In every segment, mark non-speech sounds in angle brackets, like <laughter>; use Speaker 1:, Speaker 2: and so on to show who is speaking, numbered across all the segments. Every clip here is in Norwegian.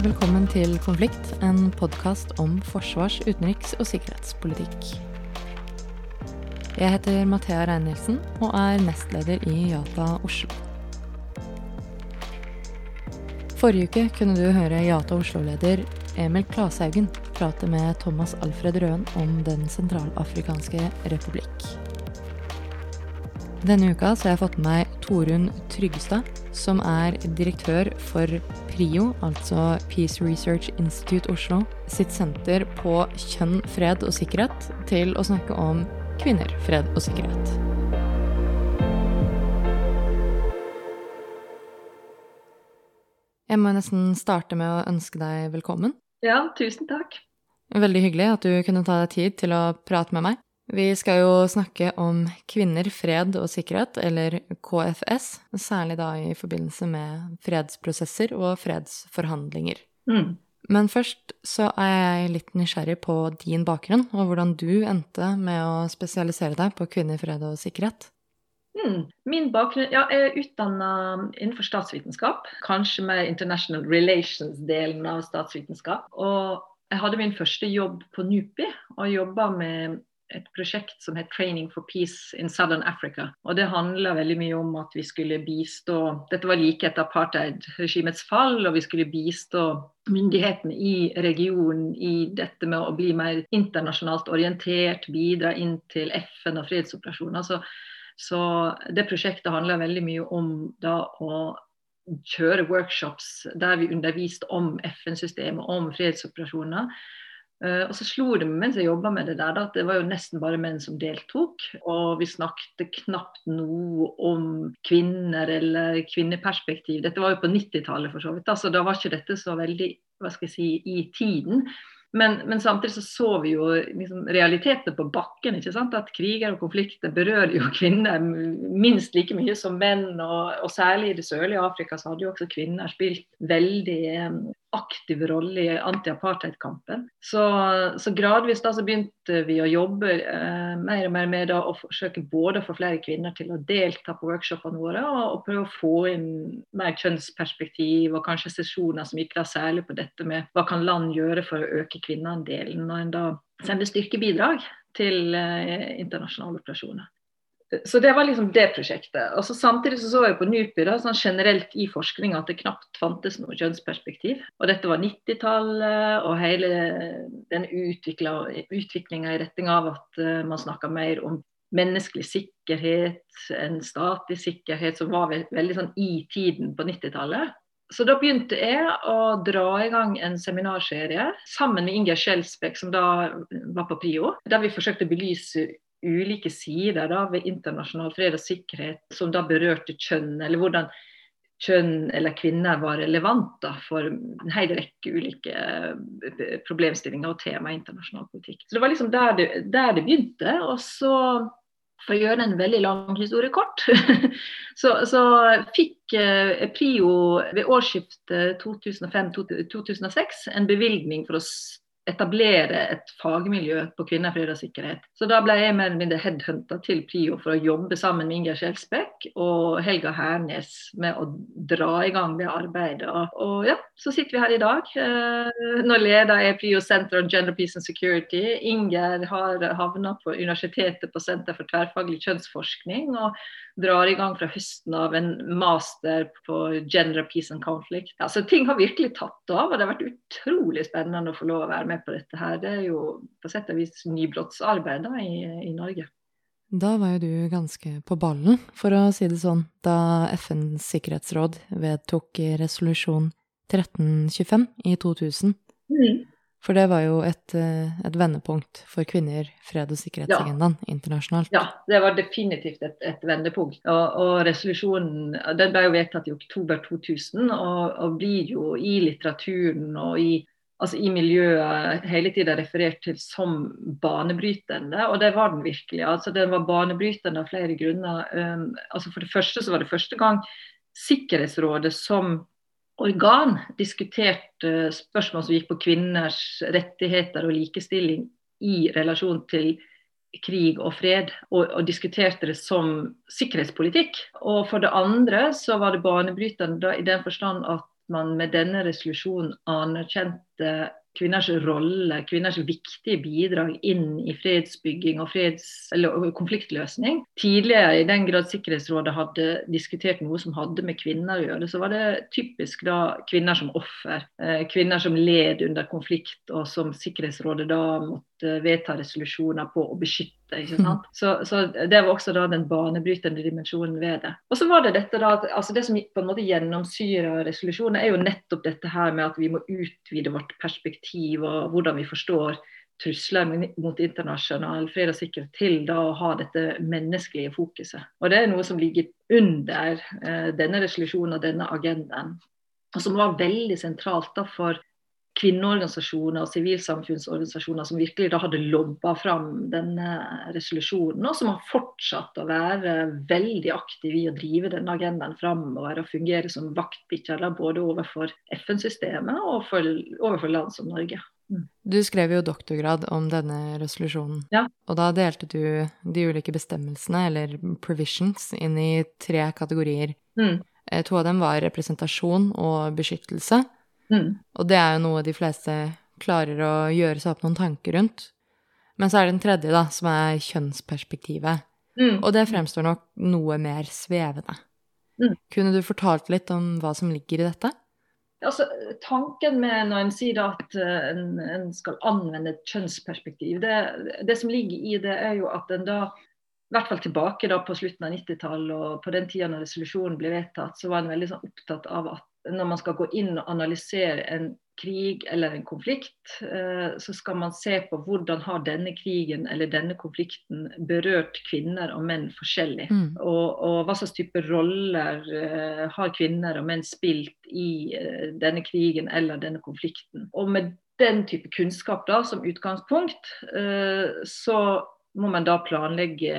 Speaker 1: velkommen til Konflikt, en podkast om forsvars-, utenriks- og sikkerhetspolitikk. Jeg heter Mathea Rein-Nielsen og er nestleder i Yata Oslo. Forrige uke kunne du høre Yata Oslo-leder Emil Klashaugen prate med Thomas Alfred Røen om Den sentralafrikanske republikk. Denne uka har jeg fått med meg Torunn Tryggestad, som er direktør for PRIO, altså Peace Research Institute Oslo, sitt senter på kjønn, fred og sikkerhet, til å snakke om kvinner, fred og sikkerhet. Jeg må nesten starte med å ønske deg velkommen.
Speaker 2: Ja, tusen takk.
Speaker 1: Veldig hyggelig at du kunne ta deg tid til å prate med meg. Vi skal jo snakke om kvinner, fred og sikkerhet, eller KFS, særlig da i forbindelse med fredsprosesser og fredsforhandlinger.
Speaker 2: Mm.
Speaker 1: Men først så er jeg litt nysgjerrig på din bakgrunn, og hvordan du endte med å spesialisere deg på kvinner, fred og sikkerhet.
Speaker 2: Mm. Min bakgrunn ja, Jeg er utdanna innenfor statsvitenskap, kanskje med international relations-delen av statsvitenskap. Og jeg hadde min første jobb på NUPI, og jobba med et prosjekt som het Training for Peace in Southern Africa. Og Det handla veldig mye om at vi skulle bistå Dette var like etter apartheid-regimets fall, og vi skulle bistå myndighetene i regionen i dette med å bli mer internasjonalt orientert, bidra inn til FN og fredsoperasjoner. Så, så det prosjektet handla veldig mye om da å kjøre workshops der vi underviste om FN-systemet, om fredsoperasjoner. Uh, og så slo det meg mens jeg jobba med det der, at det var jo nesten bare menn som deltok. Og vi snakket knapt noe om kvinner eller kvinneperspektiv. Dette var jo på 90-tallet for så vidt, så da var ikke dette så veldig hva skal jeg si, i tiden. Men, men, samtidig så så vi jo liksom, realitetene på bakken. ikke sant? At kriger og konflikter berører jo kvinner minst like mye som menn. Og, og særlig i det sørlige Afrika så hadde jo også kvinner spilt veldig eh, aktiv rolle i anti-apartheid-kampen. Så, så, gradvis da så begynte vi å jobbe eh, mer og mer med da, å forsøke både å få flere kvinner til å delta på workshopene våre, og, og, prøve å få inn mer kjønnsperspektiv og kanskje sesjoner som gikk da særlig på dette med hva kan land gjøre for å øke kvinneandelen når en da sender styrkebidrag til eh, internasjonale operasjoner. Så det var liksom det prosjektet. Og så Samtidig så, så jeg på NUPI da, sånn generelt i forskninga at det knapt fantes noe kjønnsperspektiv. Og dette var 90-tallet, og hele den utviklinga i retning av at uh, man snakka mer om menneskelig sikkerhet, en statlig sikkerhet, som var veldig sånn i tiden på 90-tallet. Så da begynte jeg å dra i gang en seminarserie sammen med Ingjerd Skjelsbekk, som da var på PRIO, der vi forsøkte å belyse ulike sider da, ved internasjonal fred og sikkerhet som da berørte kjønn, eller hvordan kjønn eller kvinner var relevante for en hel rekke ulike eh, problemstillinger og tema i internasjonal politikk. Så Det var liksom der det, der det begynte. Og så, for å gjøre en veldig lang historie kort, <laughs> så, så fikk eh, PRIO ved årsskiftet 2005-2006 en bevilgning for å etablere et fagmiljø på kvinner, fred og sikkerhet. Så da ble jeg mer eller mindre headhunta til Prio for å jobbe sammen med Ingjerd Skjelsbekk og Helga Hernes med å dra i gang det arbeidet. Og, ja, så sitter vi her i dag. Eh, nå leder jeg Prio Center on Gender Peace and Security. Ingjerd har havna på universitetet på Senter for tverrfaglig kjønnsforskning. og drar i gang fra høsten av en master på gender peace and conflict. Ja, så ting har virkelig tatt av, og det har vært utrolig spennende å få lov å være med på dette her. Det er jo på sett og vis nybrottsarbeid da, i, i Norge.
Speaker 1: Da var jo du ganske på ballen, for å si det sånn, da FNs sikkerhetsråd vedtok resolusjon 1325 i 2000. Mm. For det var jo et, eh, et, vendepunkt for kvinner, fred- og sikkerhetsagendaen ja. internasjonalt.
Speaker 2: Ja, det var definitivt et, et vendepunkt. Og, og, resolusjonen den ble jo vedtatt i oktober 2000, og, og blir jo i litteraturen og i, altså i miljøet hele tida referert til som banebrytende, og det var den virkelig. Altså Den var banebrytende av flere grunner. Um, altså For det første så var det første gang Sikkerhetsrådet som organ diskuterte spørsmål som gikk på kvinners rettigheter og likestilling i relasjon til krig og fred, og, og, diskuterte det som sikkerhetspolitikk. Og for det andre så var det banebrytende i den forstand at man med denne resolusjonen anerkjente kvinners rolle, kvinners viktige bidrag inn i fredsbygging og, freds, eller, konfliktløsning. Tidligere, i den grad Sikkerhetsrådet hadde diskutert noe som hadde med kvinner å gjøre, så var det typisk da kvinner som offer. Eh, kvinner som led under konflikt, og som Sikkerhetsrådet da måtte vedta resolusjoner på å beskytte. Ikke sant? Så, så, Det var også da den banebrytende dimensjonen ved det. Og så var Det dette da, altså det som på en måte gjennomsyrer resolusjonen, er jo nettopp dette her med at vi må utvide vårt perspektiv og hvordan vi forstår trusler mot internasjonal fred og sikkerhet til da å ha dette menneskelige fokuset. Og Det er noe som ligger under eh, denne resolusjonen og denne agendaen. Og som var veldig sentralt da for kvinneorganisasjoner og sivilsamfunnsorganisasjoner som virkelig da hadde lobba fram denne resolusjonen, og som har fortsatt å være veldig aktive i å drive denne agendaen framover og fungere som vaktbikkjer både overfor FN-systemet og for, overfor land som Norge.
Speaker 1: Mm. Du skrev jo doktorgrad om denne resolusjonen,
Speaker 2: ja.
Speaker 1: og da delte du de ulike bestemmelsene, eller provisions, inn i tre kategorier.
Speaker 2: Mm.
Speaker 1: Eh, to av dem var representasjon og beskyttelse.
Speaker 2: Mm.
Speaker 1: Og det er jo noe de fleste klarer å gjøre seg opp noen tanker rundt. Men så er det den tredje, da, som er kjønnsperspektivet.
Speaker 2: Mm.
Speaker 1: Og det fremstår nok noe mer svevende.
Speaker 2: Mm.
Speaker 1: Kunne du fortalt litt om hva som ligger i dette?
Speaker 2: Altså, tanken med når en sier at eh, en, en skal anvende et kjønnsperspektiv, det, det, som ligger i det, er jo at en da i hvert fall tilbake da på slutten av 90-tallet og på den tida når resolusjonen ble vedtatt, så var en veldig sånn opptatt av at når man skal gå inn og analysere en krig eller en konflikt, eh, så skal man se på hvordan har denne krigen eller denne konflikten berørt kvinner og menn forskjellig.
Speaker 1: Mm.
Speaker 2: Og, og, hva slags type roller eh, har kvinner og menn spilt i eh, denne krigen eller denne konflikten. Og med den type kunnskap da som utgangspunkt, så må man da planlegge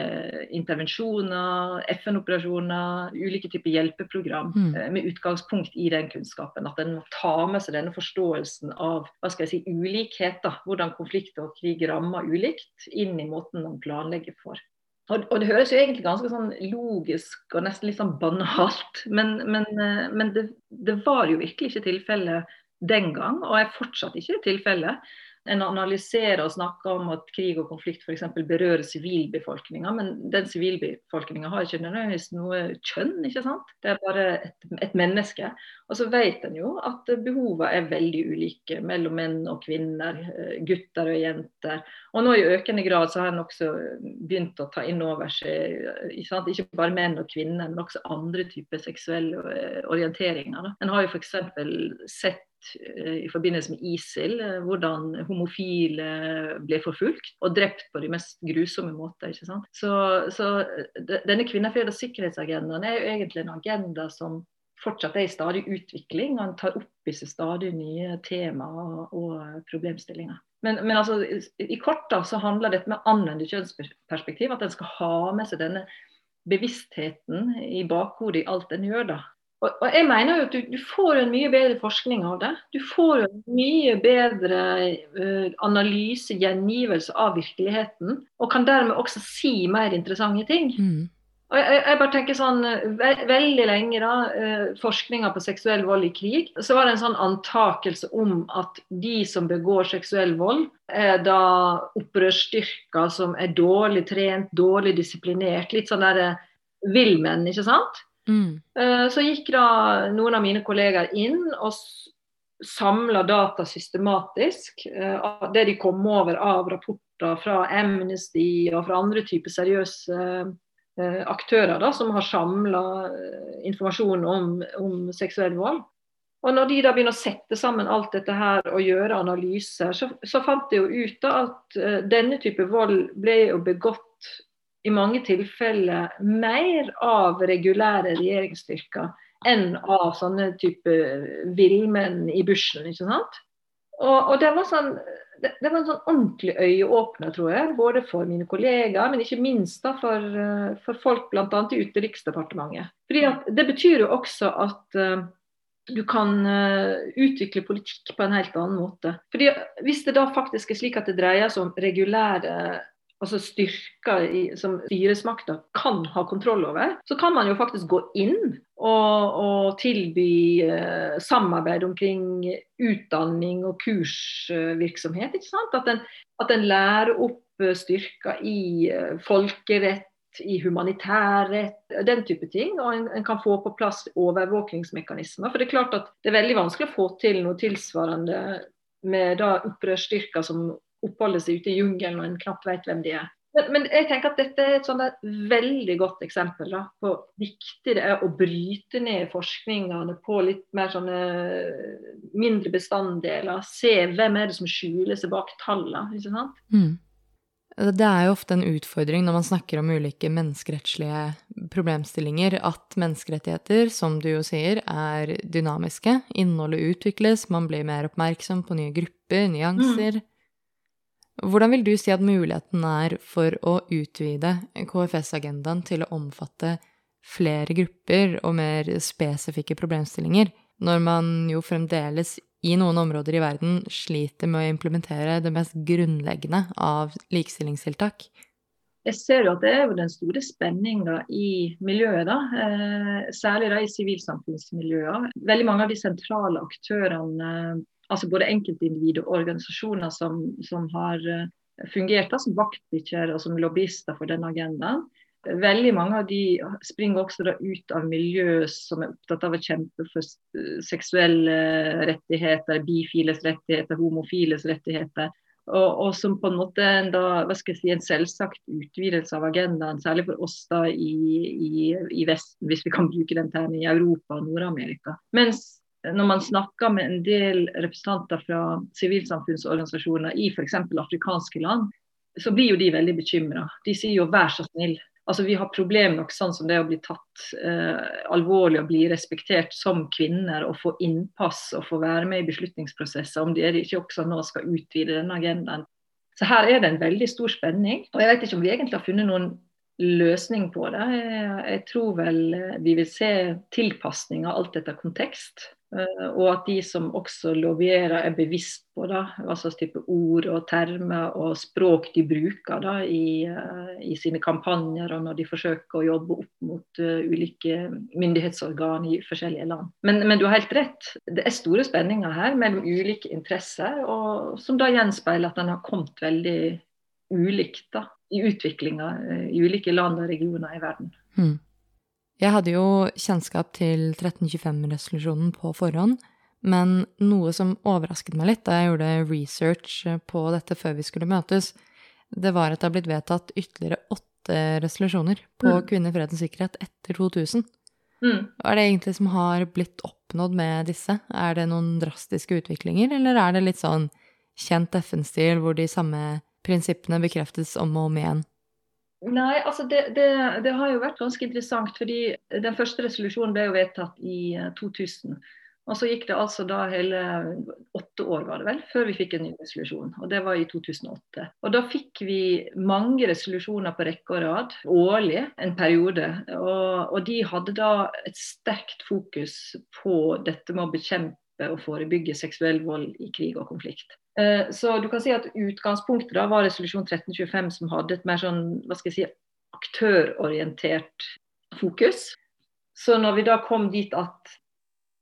Speaker 2: intervensjoner, FN-operasjoner, ulike typer hjelpeprogram
Speaker 1: mm.
Speaker 2: Eh, med utgangspunkt i den kunnskapen. At en må ta med seg denne forståelsen av hva skal jeg si, ulikheter, hvordan konflikt og krig rammer ulikt, inn i måten man planlegger for. Og, og, Det høres jo egentlig ganske sånn logisk og nesten litt sånn banalt, men, men, eh, men det, det, var jo virkelig ikke tilfellet den gang, og er fortsatt ikke tilfellet en analyserer og snakker om at krig og konflikt f.eks. berører sivilbefolkninga, men den sivilbefolkninga har ikke nødvendigvis noe kjønn, ikke sant. Det er bare et, et menneske. Og så vet en jo at behovene er veldig ulike mellom menn og kvinner, eh, gutter og jenter. Og nå i økende grad så har en også begynt å ta inn over seg ikke, ikke bare menn og kvinner, men også andre typer seksuelle eh, orienteringer. En har jo f.eks. sett i forbindelse med ISIL, eh, hvordan homofile ble forfulgt og drept på de mest grusomme måter. ikke sant? Så, så denne kvinnefred- og sikkerhetsagendaen er jo egentlig en agenda som fortsatt er i stadig utvikling. og tar opp i seg stadig nye temaer og problemstillinger. Men, men altså, i korta så handler dette med anvendt kjønnsperspektiv. At en skal ha med seg denne bevisstheten i bakhodet i alt en gjør. da. Og, og jeg mener jo at du, du, får en mye bedre forskning av det. Du får en mye bedre uh, analyse, gjengivelse av virkeligheten. Og kan dermed også si mer interessante ting.
Speaker 1: Mm.
Speaker 2: Og jeg, jeg, bare tenker sånn, ve Veldig lenge, da, uh, forskninga på seksuell vold i krig, så var det en sånn antakelse om at de som begår seksuell vold, er da opprørsstyrker som er dårlig trent, dårlig disiplinert. Litt sånn derre villmenn, ikke sant?
Speaker 1: Mm.
Speaker 2: Eh, så gikk da noen av mine kollegaer inn og samla data systematisk. Eh, det de kom over av rapporter fra Amnesty og fra andre typer seriøse eh, aktører da, som har samla informasjon om, om, seksuell vold. Og når de da begynner å sette sammen alt dette her og gjøre analyser, så, så fant de jo ut da at denne type vold ble jo begått i mange tilfeller mer av regulære regjeringsstyrker enn av sånne type villmenn i bushen. ikke sant? Og, og det, var sånn, det, det, var en sånn ordentlig øyeåpner, tror jeg. Både for mine kollegaer, men ikke minst da for, eh, for folk bl.a. i Utenriksdepartementet. Fordi at Det betyr jo også at uh, du kan uh, utvikle politikk på en helt annen måte. Fordi Hvis det da faktisk er slik at det dreier seg om regulære altså styrker som styresmakta kan ha kontroll over, så kan man jo faktisk gå inn og, og tilby eh, samarbeid omkring utdanning og kursvirksomhet. ikke sant? At en, at en lærer opp eh, styrker i eh, folkerett, i humanitærrett, den type ting. Og en, en, kan få på plass overvåkingsmekanismer. For det er klart at det er veldig vanskelig å få til noe tilsvarende med da opprørsstyrker som oppholder seg ute i jungelen og en knapt vet hvem de er. Men, men, jeg tenker at dette er et sånn veldig godt eksempel da, på hvor viktig det er å bryte ned forskningene på litt mer sånne mindre bestanddeler. Se hvem er det som skjuler seg bak tallene. ikke sant? Mm.
Speaker 1: Det er jo ofte en utfordring når man snakker om ulike menneskerettslige problemstillinger, at menneskerettigheter, som du jo sier, er dynamiske. Innholdet utvikles, man blir mer oppmerksom på nye grupper, nyanser. Mm. Hvordan vil du si at muligheten er for å utvide KFS-agendaen til å omfatte flere grupper og mer spesifikke problemstillinger, når man jo fremdeles i noen områder i verden sliter med å implementere det mest grunnleggende av likestillingstiltak?
Speaker 2: Jeg ser jo at det er jo den store spenninga i miljøet, da. Eh, særlig da i sivilsamfunnsmiljøet. Veldig mange av de sentrale aktørene altså både enkeltindivid og organisasjoner som, som har eh, fungert da, som vaktbikkjer og som lobbyister for denne agendaen. Veldig mange av de springer også da ut av miljø som er opptatt av å kjempe for seksuelle rettigheter, bifiles rettigheter, homofiles rettigheter. Og, og, som på en måte en, da, hva skal jeg si, en selvsagt utvidelse av agendaen, særlig for oss da i, i, i Vesten, hvis vi kan bruke den termen, i Europa og Nord-Amerika. Mens når man snakker med en del representanter fra sivilsamfunnsorganisasjoner i f.eks. afrikanske land, så blir jo de veldig bekymra. De sier jo 'vær så snill'. Altså Vi har problemer nok sånn som det å bli tatt eh, alvorlig og bli respektert som kvinner og få innpass og få være med i beslutningsprosesser, om de ikke også nå skal utvide denne agendaen. Så her er det en veldig stor spenning. Og jeg vet ikke om vi egentlig har funnet noen løsning på det. Jeg, jeg tror vel vi vil se tilpasninger alt etter kontekst. Eh, og at de som også lovierer er bevisst på da, hva slags type ord og termer og språk de bruker da, i, eh, i, sine kampanjer og når de forsøker å jobbe opp mot uh, ulike myndighetsorgan i forskjellige land. Men, men, du har helt rett, det er store spenninger her mellom ulike interesser, og, som da gjenspeiler at den har kommet veldig ulikt da, i utviklinga i ulike land og regioner i verden. Mm.
Speaker 1: Jeg hadde jo kjennskap til 1325-resolusjonen på forhånd, men noe som overrasket meg litt da jeg gjorde research på dette før vi skulle møtes, det var at det har blitt vedtatt ytterligere åtte resolusjoner på mm. kvinner, fred og sikkerhet etter 2000. Mm. Hva er det egentlig som har blitt oppnådd med disse? Er det noen drastiske utviklinger, eller er det litt sånn kjent FN-stil hvor de samme prinsippene bekreftes om og om igjen?
Speaker 2: Nei, altså det, det, det, har jo vært ganske interessant. fordi Den første resolusjonen ble jo vedtatt i 2000. Eh, og så gikk det altså da hele åtte år var det vel, før vi fikk en ny resolusjon. og Det var i 2008. Og Da fikk vi mange resolusjoner på rekke og rad, årlig en periode. Og, og de hadde da et sterkt fokus på dette med å bekjempe og forebygge seksuell vold i krig og konflikt. Eh, så du kan si at Utgangspunktet da var resolusjon 1325, som hadde et mer sånn, hva skal jeg si, aktørorientert fokus. Så når vi da kom dit at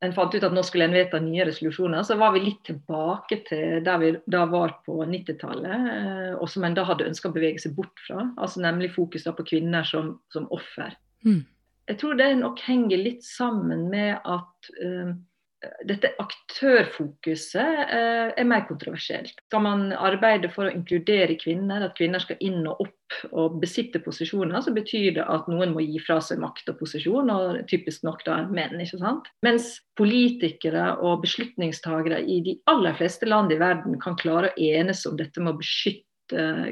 Speaker 2: en fant ut at nå skulle en vedta nye resolusjoner, så var vi litt tilbake til der vi da var på 90-tallet, eh, og som en da hadde ønska å bevege seg bort fra. altså Nemlig fokus da på kvinner som, som offer. Mm. Jeg tror det nok henger litt sammen med at uh, dette aktørfokuset eh, er mer kontroversielt. Skal man arbeide for å inkludere kvinner, at kvinner skal inn og opp og besitte posisjoner, så betyr det at noen må gi fra seg makt og posisjon, og typisk nok da menn. ikke sant? Mens politikere og beslutningstagere i de aller fleste land i verden kan klare å enes om dette med å beskytte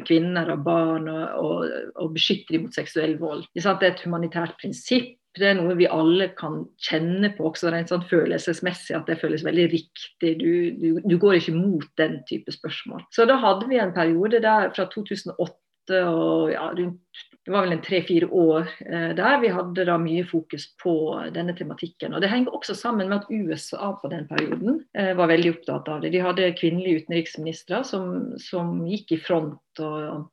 Speaker 2: kvinner og barn og, og, og beskytte dem mot seksuell vold. Det er et humanitært prinsipp det er noe vi alle kan kjenne på også rent sånn følelsesmessig, at det føles veldig riktig. Du, du, du, går ikke mot den type spørsmål. Så da hadde vi en periode der fra 2008 og ja, det var vel en tre-fire år eh, der vi hadde da mye fokus på denne tematikken. Og Det henger også sammen med at USA på den perioden eh, var veldig opptatt av det. De hadde kvinnelige utenriksministre som, som gikk i front og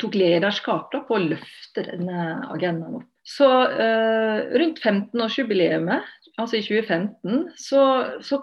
Speaker 2: tok lederskap da, på å løfte denne agendaen opp. Så uh, rundt 15-årsjubileet, altså i 2015, så, så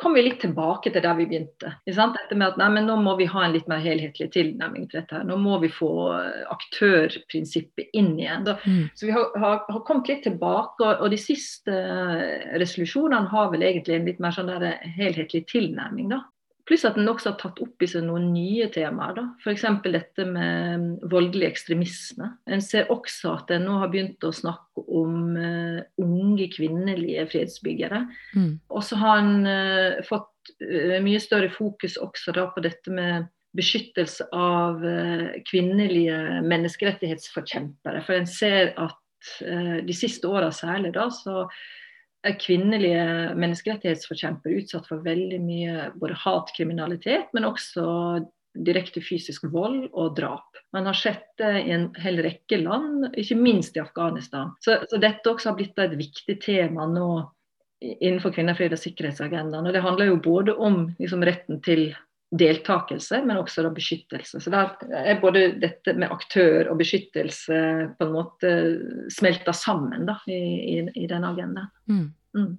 Speaker 2: kom vi litt tilbake til der vi begynte. Dette med at nei, nå må vi ha en litt mer helhetlig tilnærming til dette. her. Nå må vi få eh, aktørprinsippet inn igjen. Da. Mm. Så vi har, har, har, kommet litt tilbake, og, og de siste eh, resolusjonene har vel egentlig en litt mer sånn der helhetlig tilnærming. da. Pluss at den også har tatt opp i seg noen nye temaer. da. F.eks. dette med mm, voldelig ekstremisme. En ser også at en nå har begynt å snakke om uh, unge kvinnelige fredsbyggere. Mm. Og så har en uh, fått uh, mye større fokus også da på dette med beskyttelse av kvinnelige menneskerettighetsforkjempere. For en ser at de siste åra særlig da, så er kvinnelige menneskerettighetsforkjempere utsatt for veldig mye både hatkriminalitet, men også direkte fysisk vold og drap. Man har sett det i en hel rekke land, ikke minst i Afghanistan. Så, så dette også har blitt et viktig tema nå innenfor kvinner, fred og sikkerhetsagendaen. Og det handler jo både om liksom, retten til deltakelse, men også da beskyttelse. Så der er både dette med aktør og beskyttelse på en måte smelta sammen da, i, i, i den agendaen. Mm.
Speaker 1: Mm.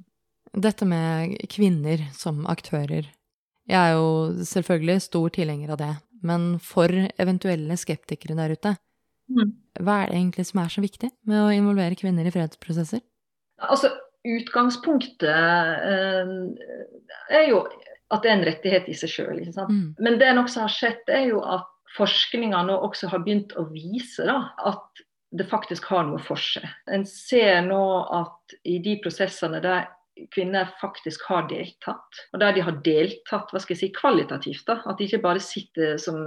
Speaker 1: Dette med kvinner som aktører. Jeg er jo selvfølgelig stor tilhenger av det, men for eventuelle skeptikere der ute, mm. hva er det egentlig som er så viktig med å involvere kvinner i fredsprosesser?
Speaker 2: Altså, utgangspunktet eh, er jo at det er en rettighet i seg sjøl. Mm. Men det en også har sett, er jo at forskninga nå også har begynt å vise da, at det faktisk har noe for seg. En ser nå at i de prosessene der kvinner faktisk har deltatt, og der de har deltatt hva skal jeg si, kvalitativt, da, at de ikke bare sitter som,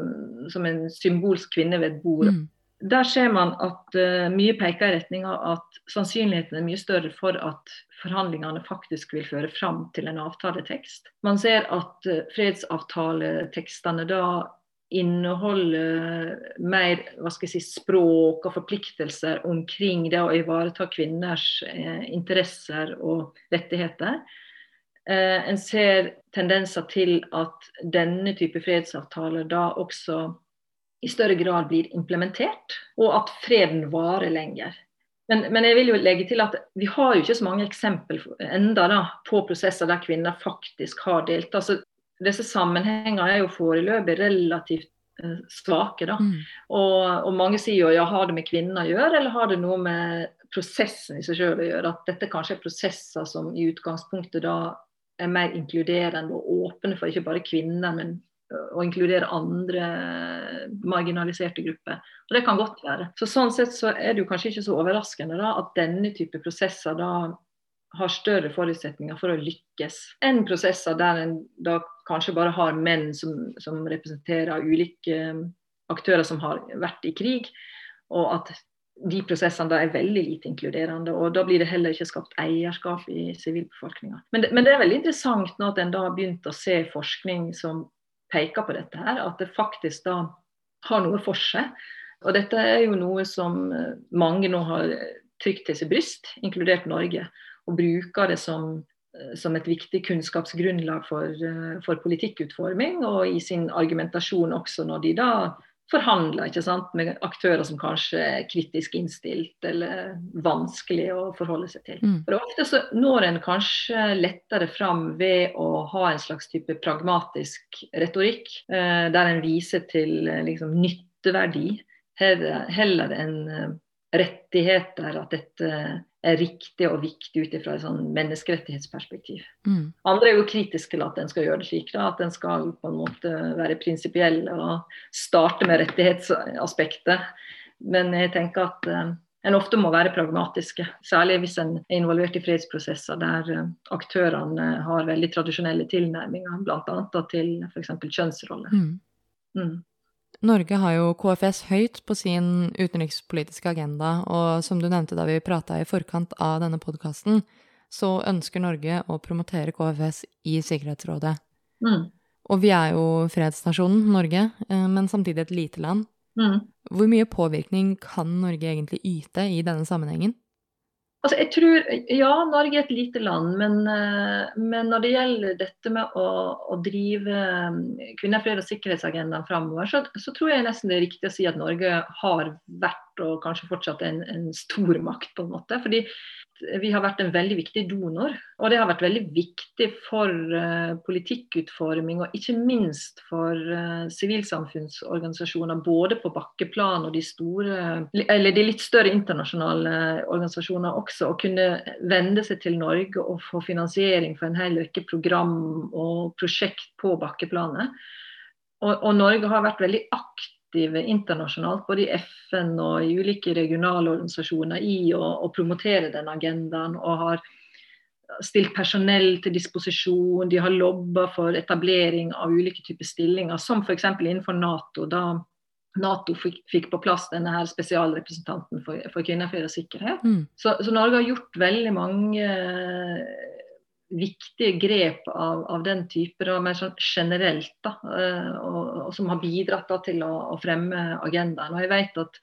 Speaker 2: som en symbolsk kvinne ved et bord. Mm. Der ser man at uh, mye peker i retning av at sannsynligheten er mye større for at forhandlingene faktisk vil føre fram til en avtaletekst. Man ser at uh, fredsavtaletekstene da inneholder mer hva skal jeg si, språk og forpliktelser omkring det å ivareta kvinners eh, interesser og rettigheter. Eh, en ser tendenser til at denne type fredsavtaler da også i større grad blir implementert, og at freden varer lenger. Men, men, jeg vil jo legge til at vi har jo ikke så mange eksempel enda da, på prosesser der kvinner faktisk har deltatt. Altså, disse sammenhengene er jo foreløpig relativt eh, svake. da. Mm. Og, og, mange sier jo ja, har det med kvinner å gjøre, eller har det noe med prosessen i seg selv å gjøre? At dette kanskje er prosesser som i utgangspunktet da er mer inkluderende og åpne for ikke bare kvinner, men å inkludere andre marginaliserte grupper. Og Det kan godt være. Så Sånn sett så er det jo kanskje ikke så overraskende da, at denne type prosesser da har større forutsetninger for å lykkes enn prosesser der en da kanskje bare har menn som, som representerer ulike aktører som har vært i krig, og at de prosessene da er veldig lite inkluderende. og Da blir det heller ikke skapt eierskap i sivilbefolkninga. Men, men, det er veldig interessant nå at en da har begynt å se forskning som peker på dette her, at det faktisk da har noe for seg. Og dette er jo noe som eh, mange nå har trykt til sitt bryst, inkludert Norge, og bruker det som, eh, som et viktig kunnskapsgrunnlag for, eh, for, politikkutforming, og i sin argumentasjon også når de da forhandler ikke sant, med aktører som kanskje er kritisk innstilt eller vanskelig å forholde seg til. Mm. For Ofte så når en kanskje lettere fram ved å ha en slags type pragmatisk retorikk, eh, der en viser til eh, liksom, nytteverdi heller, heller enn eh, rettigheter, at dette er riktig og viktig ut fra et sånn menneskerettighetsperspektiv. Mm. Andre er jo kritiske til at en skal gjøre det slik, da, at en skal på en måte være prinsipiell og starte med rettighetsaspektet. Men jeg tenker at uh, en ofte må være pragmatiske, særlig hvis en er involvert i fredsprosesser der uh, aktørene har veldig tradisjonelle tilnærminger, bl.a. til f.eks. kjønnsrolle. Mm.
Speaker 1: Mm. Norge har jo KFS høyt på sin utenrikspolitiske agenda, og som du nevnte da vi prata i forkant av denne podkasten, så ønsker Norge å promotere KFS i Sikkerhetsrådet. Mm. Og vi er jo fredsnasjonen Norge, eh, men samtidig et lite land. Mm. Hvor mye påvirkning kan Norge egentlig yte i denne sammenhengen?
Speaker 2: Altså, jeg tror, Ja, Norge er et lite land, men, eh, men når det gjelder dette med å, å drive eh, kvinner, fred og sikkerhetsagendaen framover, så, så, tror jeg nesten det er riktig å si at Norge har vært og kanskje fortsatt en, en stor makt, på en måte. Fordi vi har vært en veldig viktig donor. Og det har vært veldig viktig for uh, politikkutforming, og ikke minst for uh, sivilsamfunnsorganisasjoner, både på bakkeplan og de store, eller de litt større internasjonale organisasjoner også, å kunne vende seg til Norge og få finansiering for en hel rekke program og prosjekt på bakkeplanet. Og, og Norge har vært veldig aktiv aktive internasjonalt, både i FN og i ulike regionale organisasjoner, i å, å promotere den agendaen. og har stilt personell til disposisjon, de har lobba for etablering av ulike typer stillinger, som f.eks. innenfor Nato. da Nato fikk, fikk, på plass denne her spesialrepresentanten for, for kvinner, fred og sikkerhet. Mm. Så, så, Norge har gjort veldig mange viktige grep av, av den type, da, mer sånn generelt, da, eh, og, og, som har bidratt da, til å, å, fremme agendaen. Og jeg vet at,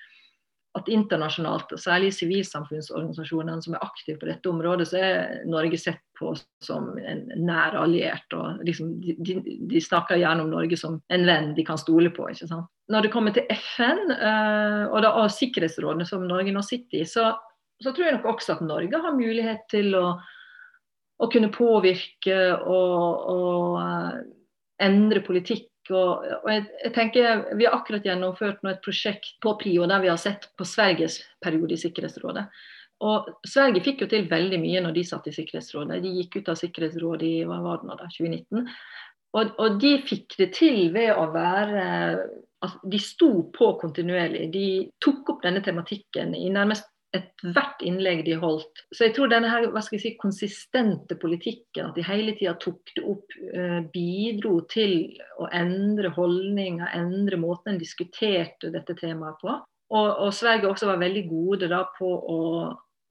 Speaker 2: at internasjonalt, særlig særlig sivilsamfunnsorganisasjonene som er aktive på dette området, så er Norge sett på som en nær alliert. og liksom, de, de, snakker gjerne om Norge som en venn de kan stole på. ikke sant? Når det kommer til FN uh, og, da, og Sikkerhetsrådet, som Norge nå sitter i, så, så tror jeg nok også at Norge har mulighet til å å kunne påvirke og, og uh, endre politikk. Og, og jeg, jeg, tenker Vi har akkurat gjennomført et prosjekt på PRIO der vi har sett på Sveriges periode i Sikkerhetsrådet. Og Sverige fikk jo til veldig mye når de satt i Sikkerhetsrådet. De gikk ut av Sikkerhetsrådet i hva var det nå da, 2019. Og, og, de fikk det til ved å være altså, De sto på kontinuerlig. De tok opp denne tematikken i nærmest ethvert innlegg de holdt. Så jeg tror denne her, hva skal jeg si, konsistente politikken, at de hele tida tok det opp, eh, bidro til å endre holdninger, endre måten en diskuterte dette temaet på. Og, og Sverige også var veldig gode da på å,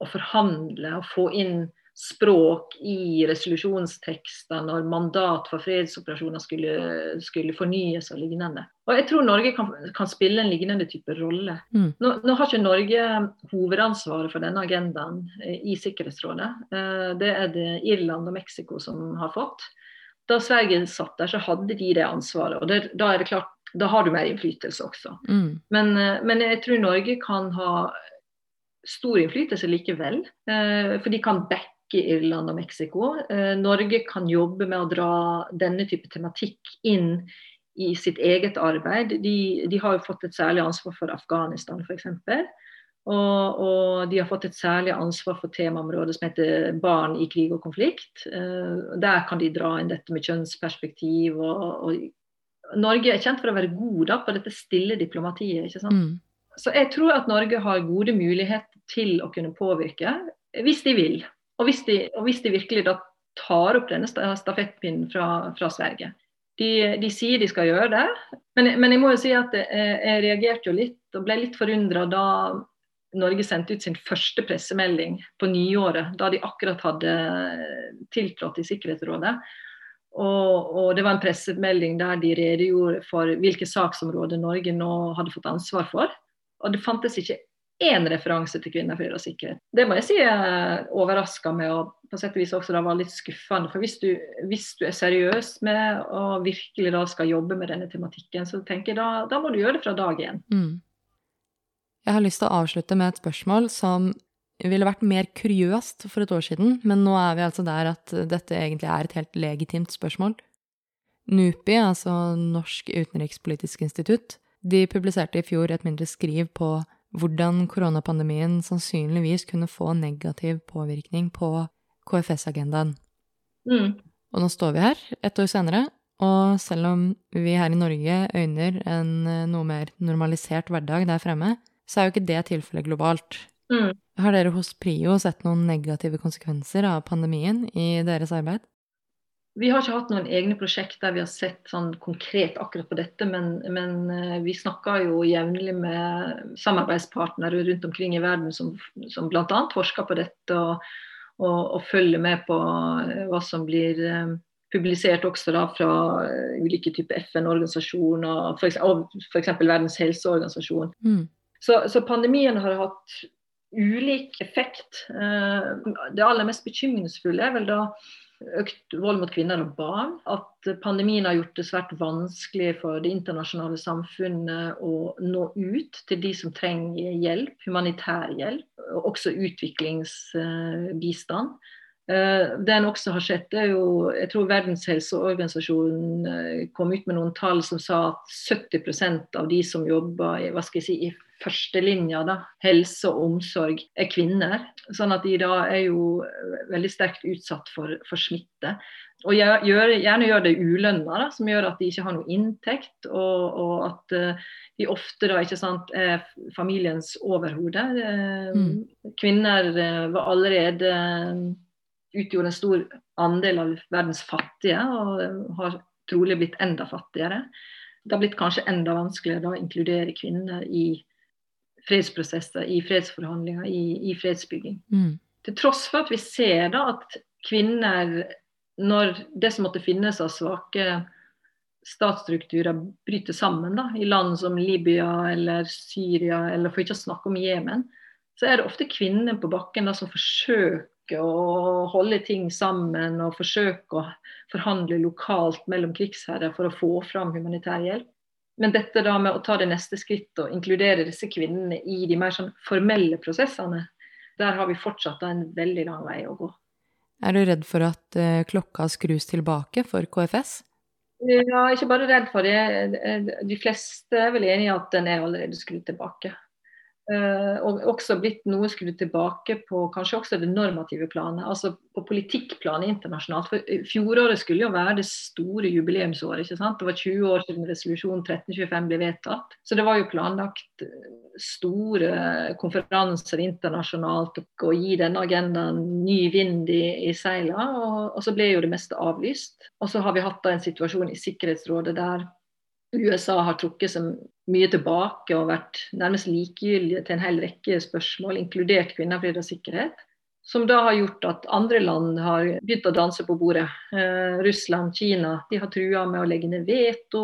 Speaker 2: å forhandle og få inn språk i resolusjonstekster når mandat for fredsoperasjoner skulle, skulle, fornyes og lignende. Og Jeg tror Norge kan, kan spille en lignende type rolle. Mm. Nå, nå, har ikke Norge hovedansvaret for denne agendaen eh, i Sikkerhetsrådet. Eh, det er det Irland og Mexico som har fått. Da Sverige satt der, så hadde de det ansvaret. og det, Da er det klart, da har du mer innflytelse også. Mm. Men, eh, men jeg tror Norge kan ha stor innflytelse likevel. For de kan backe i Irland og Mexico. Eh, Norge kan jobbe med å dra denne type tematikk inn i sitt eget arbeid. De, de har jo fått et særlig ansvar for Afghanistan f.eks. Og, og de har fått et særlig ansvar for temaområdet som heter barn i krig og konflikt. Eh, der kan de dra inn dette med kjønnsperspektiv. Og, og Norge er kjent for å være god da, på dette stille diplomatiet. ikke sant? Mm. Så jeg tror at Norge har gode muligheter til å kunne påvirke, hvis de vil. Og hvis de, og hvis de virkelig da tar opp denne stafettpinnen fra, fra Sverige. De, de, sier de skal gjøre det, men, men, jeg må jo si at jeg, jeg reagerte jo litt og ble litt forundra da Norge sendte ut sin første pressemelding på nyåret, da de akkurat hadde tiltrådt i Sikkerhetsrådet. Og, og, det var en pressemelding der de redegjorde for hvilke saksområder Norge nå hadde fått ansvar for. Og det fantes ikke én referanse til kvinner, fred og sikkerhet. Det må jeg si er overraska med, og på sett og vis også da var litt skuffende. For hvis du, hvis du, er seriøs med og virkelig da skal jobbe med denne tematikken, så tenker jeg da, da må du gjøre det fra dag én. Mm.
Speaker 1: Jeg har lyst til å avslutte med et spørsmål som ville vært mer kuriøst for et år siden, men nå er vi altså der at dette egentlig er et helt legitimt spørsmål. NUPI, altså Norsk utenrikspolitisk institutt, de publiserte i fjor et mindre skriv på hvordan koronapandemien sannsynligvis kunne få negativ påvirkning på KFS-agendaen. Mm. Og nå står vi her, ett år senere, og selv om vi her i Norge øyner en eh, noe mer normalisert hverdag der fremme, så er jo ikke det tilfellet globalt. Mm. Har dere hos Prio sett noen negative konsekvenser av pandemien i deres arbeid?
Speaker 2: Vi har ikke hatt noen egne prosjekt der vi har sett sånn konkret akkurat på dette, men, men eh, vi snakker jo jevnlig med samarbeidspartnere rundt omkring i verden som, som bl.a. forsker på dette og, og, og, følger med på eh, hva som blir eh, publisert også da fra ulike typer FN-organisasjoner, f.eks. Verdens helseorganisasjon. Mm. Så, så, pandemien har hatt ulik effekt. Det aller mest bekymringsfulle er vel da økt vold mot kvinner og barn. At pandemien har gjort det svært vanskelig for det internasjonale samfunnet å nå ut til de som trenger hjelp, humanitær hjelp, og også utviklingsbistand. Eh, det en også har sett, er jo Jeg tror Verdens helseorganisasjon eh, kom ut med noen tall som sa at 70% av de som jobber i, hva skal jeg si, i førstelinja, da, helse og omsorg, er kvinner. Sånn at de da er jo veldig sterkt utsatt for, for smitte. Og gjør, gjerne gjør det ulønna, som gjør at de ikke har noe inntekt. Og, og at de ofte da ikke sant, er familiens overhode. Mm. Kvinner var allerede utgjorde en stor andel av verdens fattige, og har trolig blitt enda fattigere. Det har blitt kanskje enda vanskeligere å inkludere kvinner i fredsprosesser, i fredsforhandlinger, i, i fredsbygging. Mm. Til tross for at vi ser da at kvinner, når det som måtte finnes av svake statsstrukturer bryter sammen, da, i land som Libya eller Syria, eller for ikke å snakke om Jemen, så er det ofte kvinner på bakken da, som forsøker å holde ting sammen og forsøke å forhandle lokalt mellom krigsherrer for å få fram humanitær hjelp. Men dette da med å ta det neste skrittet og inkludere disse kvinnene i de mer sånn formelle prosessene, der har vi fortsatt en veldig lang vei å gå.
Speaker 1: Er du redd for at uh, klokka skrus tilbake for KFS?
Speaker 2: Ja, ikke bare redd for det. De fleste er vel enige i at den er allerede skrudd tilbake. Uh, og også blitt noe skrudd tilbake på kanskje også det normative planet, altså på politikkplanet internasjonalt. For Fjoråret skulle jo være det store jubileumsåret. ikke sant? Det var 20 år siden resolusjon 1325 ble vedtatt. Så det var jo planlagt eh, store konferanser internasjonalt og gi denne agendaen ny vind i, i seila. Og, og, så ble jo det meste avlyst. Og så har vi hatt da en situasjon i Sikkerhetsrådet der USA har trukket seg mye tilbake og vært nærmest likegyldige til en hel rekke spørsmål, inkludert kvinner, fred og sikkerhet. Som da har gjort at andre land har begynt å danse på bordet. Eh, Russland, Kina de har trua med å legge ned veto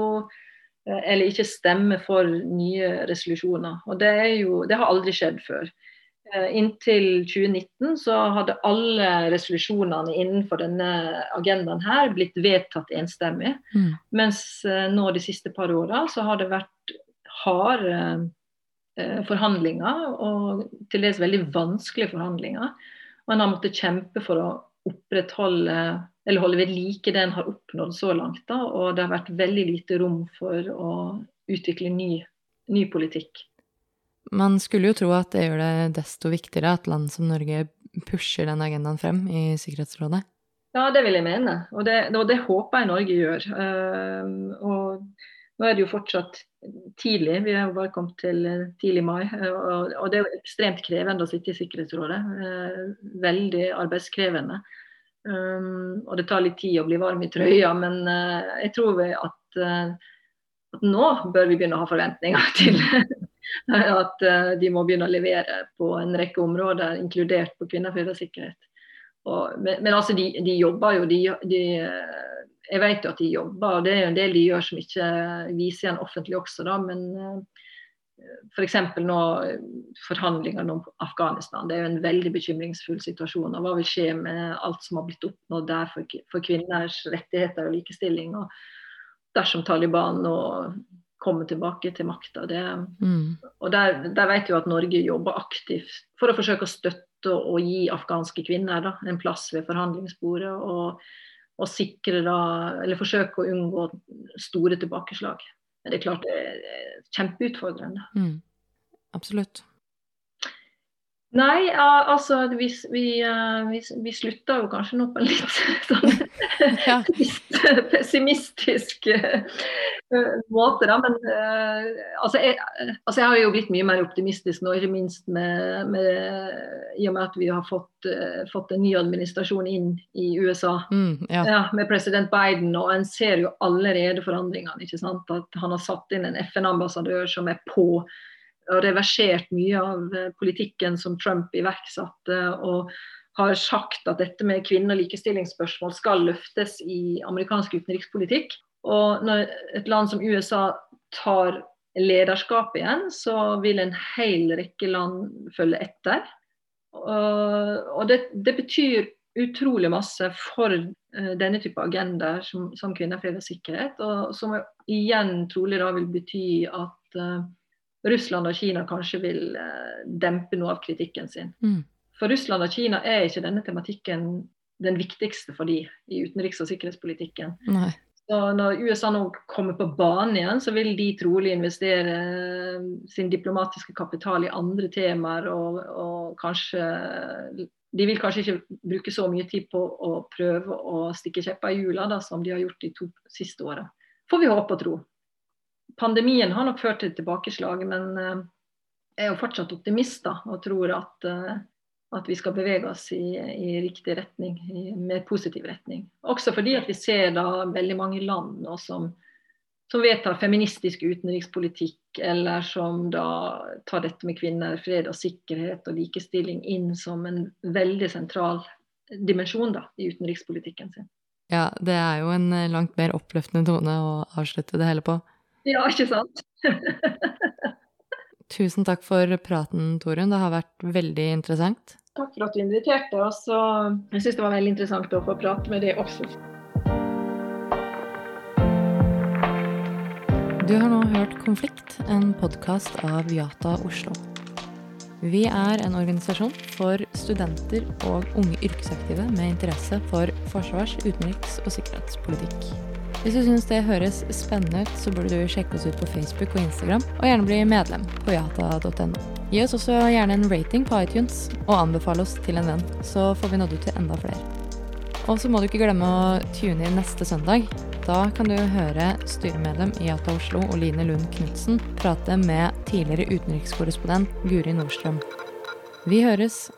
Speaker 2: eh, eller ikke stemme for nye resolusjoner. Og det, jo, det har aldri skjedd før. Eh, inntil 2019 så hadde alle resolusjonene innenfor denne agendaen her blitt vedtatt enstemmig. Mm. Mens eh, nå de siste par åra så har det vært harde eh, forhandlinger, og til dels veldig vanskelige forhandlinger. Man har måttet kjempe for å opprettholde eller holde ved like det en har oppnådd så langt. Da, og det har vært veldig lite rom for å utvikle ny, ny politikk.
Speaker 1: Man skulle jo tro at det gjør det desto viktigere at land som Norge pusher den agendaen frem i Sikkerhetsrådet.
Speaker 2: Ja, det vil jeg mene, og det, og det håper jeg Norge gjør. Uh, og nå er det jo fortsatt tidlig, vi har bare kommet til tidlig mai. Og, og det er jo ekstremt krevende å sitte i Sikkerhetsrådet. Uh, veldig arbeidskrevende. Um, og det tar litt tid å bli varm i trøya, men uh, jeg tror at, at nå bør vi begynne å ha forventninger <laughs> til <laughs> at uh, de må begynne å levere på en rekke områder, inkludert på kvinner, fred og sikkerhet. Og, men, men, altså, de, de jobber jo. De, de, jeg vet jo at de jobber, og det er jo en del de gjør som ikke viser igjen offentlig også, da. Men f.eks. For nå forhandlingene om Afghanistan. Det er jo en veldig bekymringsfull situasjon. og Hva vil skje med alt som har blitt oppnådd der for, for kvinners rettigheter og likestilling? og Dersom Taliban nå komme tilbake til makta. Mm. Og der, der, vet vi at Norge jobber aktivt for å forsøke å støtte og gi afghanske kvinner da, en plass ved forhandlingsbordet. Og, og sikre da, eller forsøke å unngå store tilbakeslag. Men det er klart det er kjempeutfordrende. Mm.
Speaker 1: Absolutt.
Speaker 2: Nei, altså vi, vi, eh, vi, vi slutta jo kanskje nå på en litt <laughs> sånn <laughs> pessimistisk eh, måte, da. Men uh, altså, jeg, altså, jeg, har jo blitt mye mer optimistisk nå, ikke minst med, med, i og med at vi har fått, uh, fått, en ny administrasjon inn i USA. Mm, ja. Ja, med president Biden, og en ser jo allerede forandringene. ikke sant? At han har satt inn en FN-ambassadør som er på og reversert mye av eh, politikken som Trump iverksatte. og har sagt at dette med kvinne- og likestillingsspørsmål skal løftes i amerikansk utenrikspolitikk. Og når et land som USA tar lederskap igjen, så vil en hel rekke land følge etter. Og det, det betyr utrolig masse for uh, denne type agendaer som, som, kvinner, fred og sikkerhet. Og som igjen trolig da vil bety at uh, Russland og Kina kanskje vil uh, dempe noe av kritikken sin. Mm. For Russland og Kina er ikke denne tematikken den viktigste for de i utenriks- og sikkerhetspolitikken.
Speaker 1: Nei.
Speaker 2: Så når USA nå kommer på banen igjen, så vil de trolig investere sin diplomatiske kapital i andre temaer og, og kanskje de vil kanskje ikke bruke så mye tid på å prøve å stikke kjepper i hjula som de har gjort de to siste åra. Får vi håpe og tro. Pandemien har nok ført til tilbakeslag, men uh, jeg er jo fortsatt optimist da, og tror at, uh, at vi skal bevege oss i, i riktig retning, i mer positiv retning. Også fordi at vi ser da veldig mange land nå som som vedtar feministisk utenrikspolitikk, eller som da tar dette med kvinner, fred og sikkerhet og likestilling inn som en veldig sentral dimensjon da, i utenrikspolitikken sin.
Speaker 1: Ja, det er jo en eh, langt mer oppløftende tone å avslutte det hele på.
Speaker 2: Ja, ikke sant? <laughs>
Speaker 1: Tusen takk for praten, Torunn. Det har vært veldig interessant.
Speaker 2: Takk for at du inviterte oss. og Jeg syns det var veldig interessant å få prate med deg også.
Speaker 1: Du har nå hørt Konflikt, en podkast av Yata Oslo. Vi er en organisasjon for studenter og unge yrkesaktive med interesse for forsvars-, utenriks- og sikkerhetspolitikk. Hvis du syns det høres spennende ut, så burde du sjekke oss ut på Facebook og Instagram, og gjerne bli medlem på yata.no. Gi oss også gjerne en rating på iTunes, og anbefale oss til en venn, så får vi nådd ut til enda flere. Og så må du ikke glemme å tune inn neste søndag. Da kan du høre styremedlem i Jata Oslo Oline Lund Knutsen prate med tidligere utenrikskorrespondent Guri Nordstrøm. Vi høres!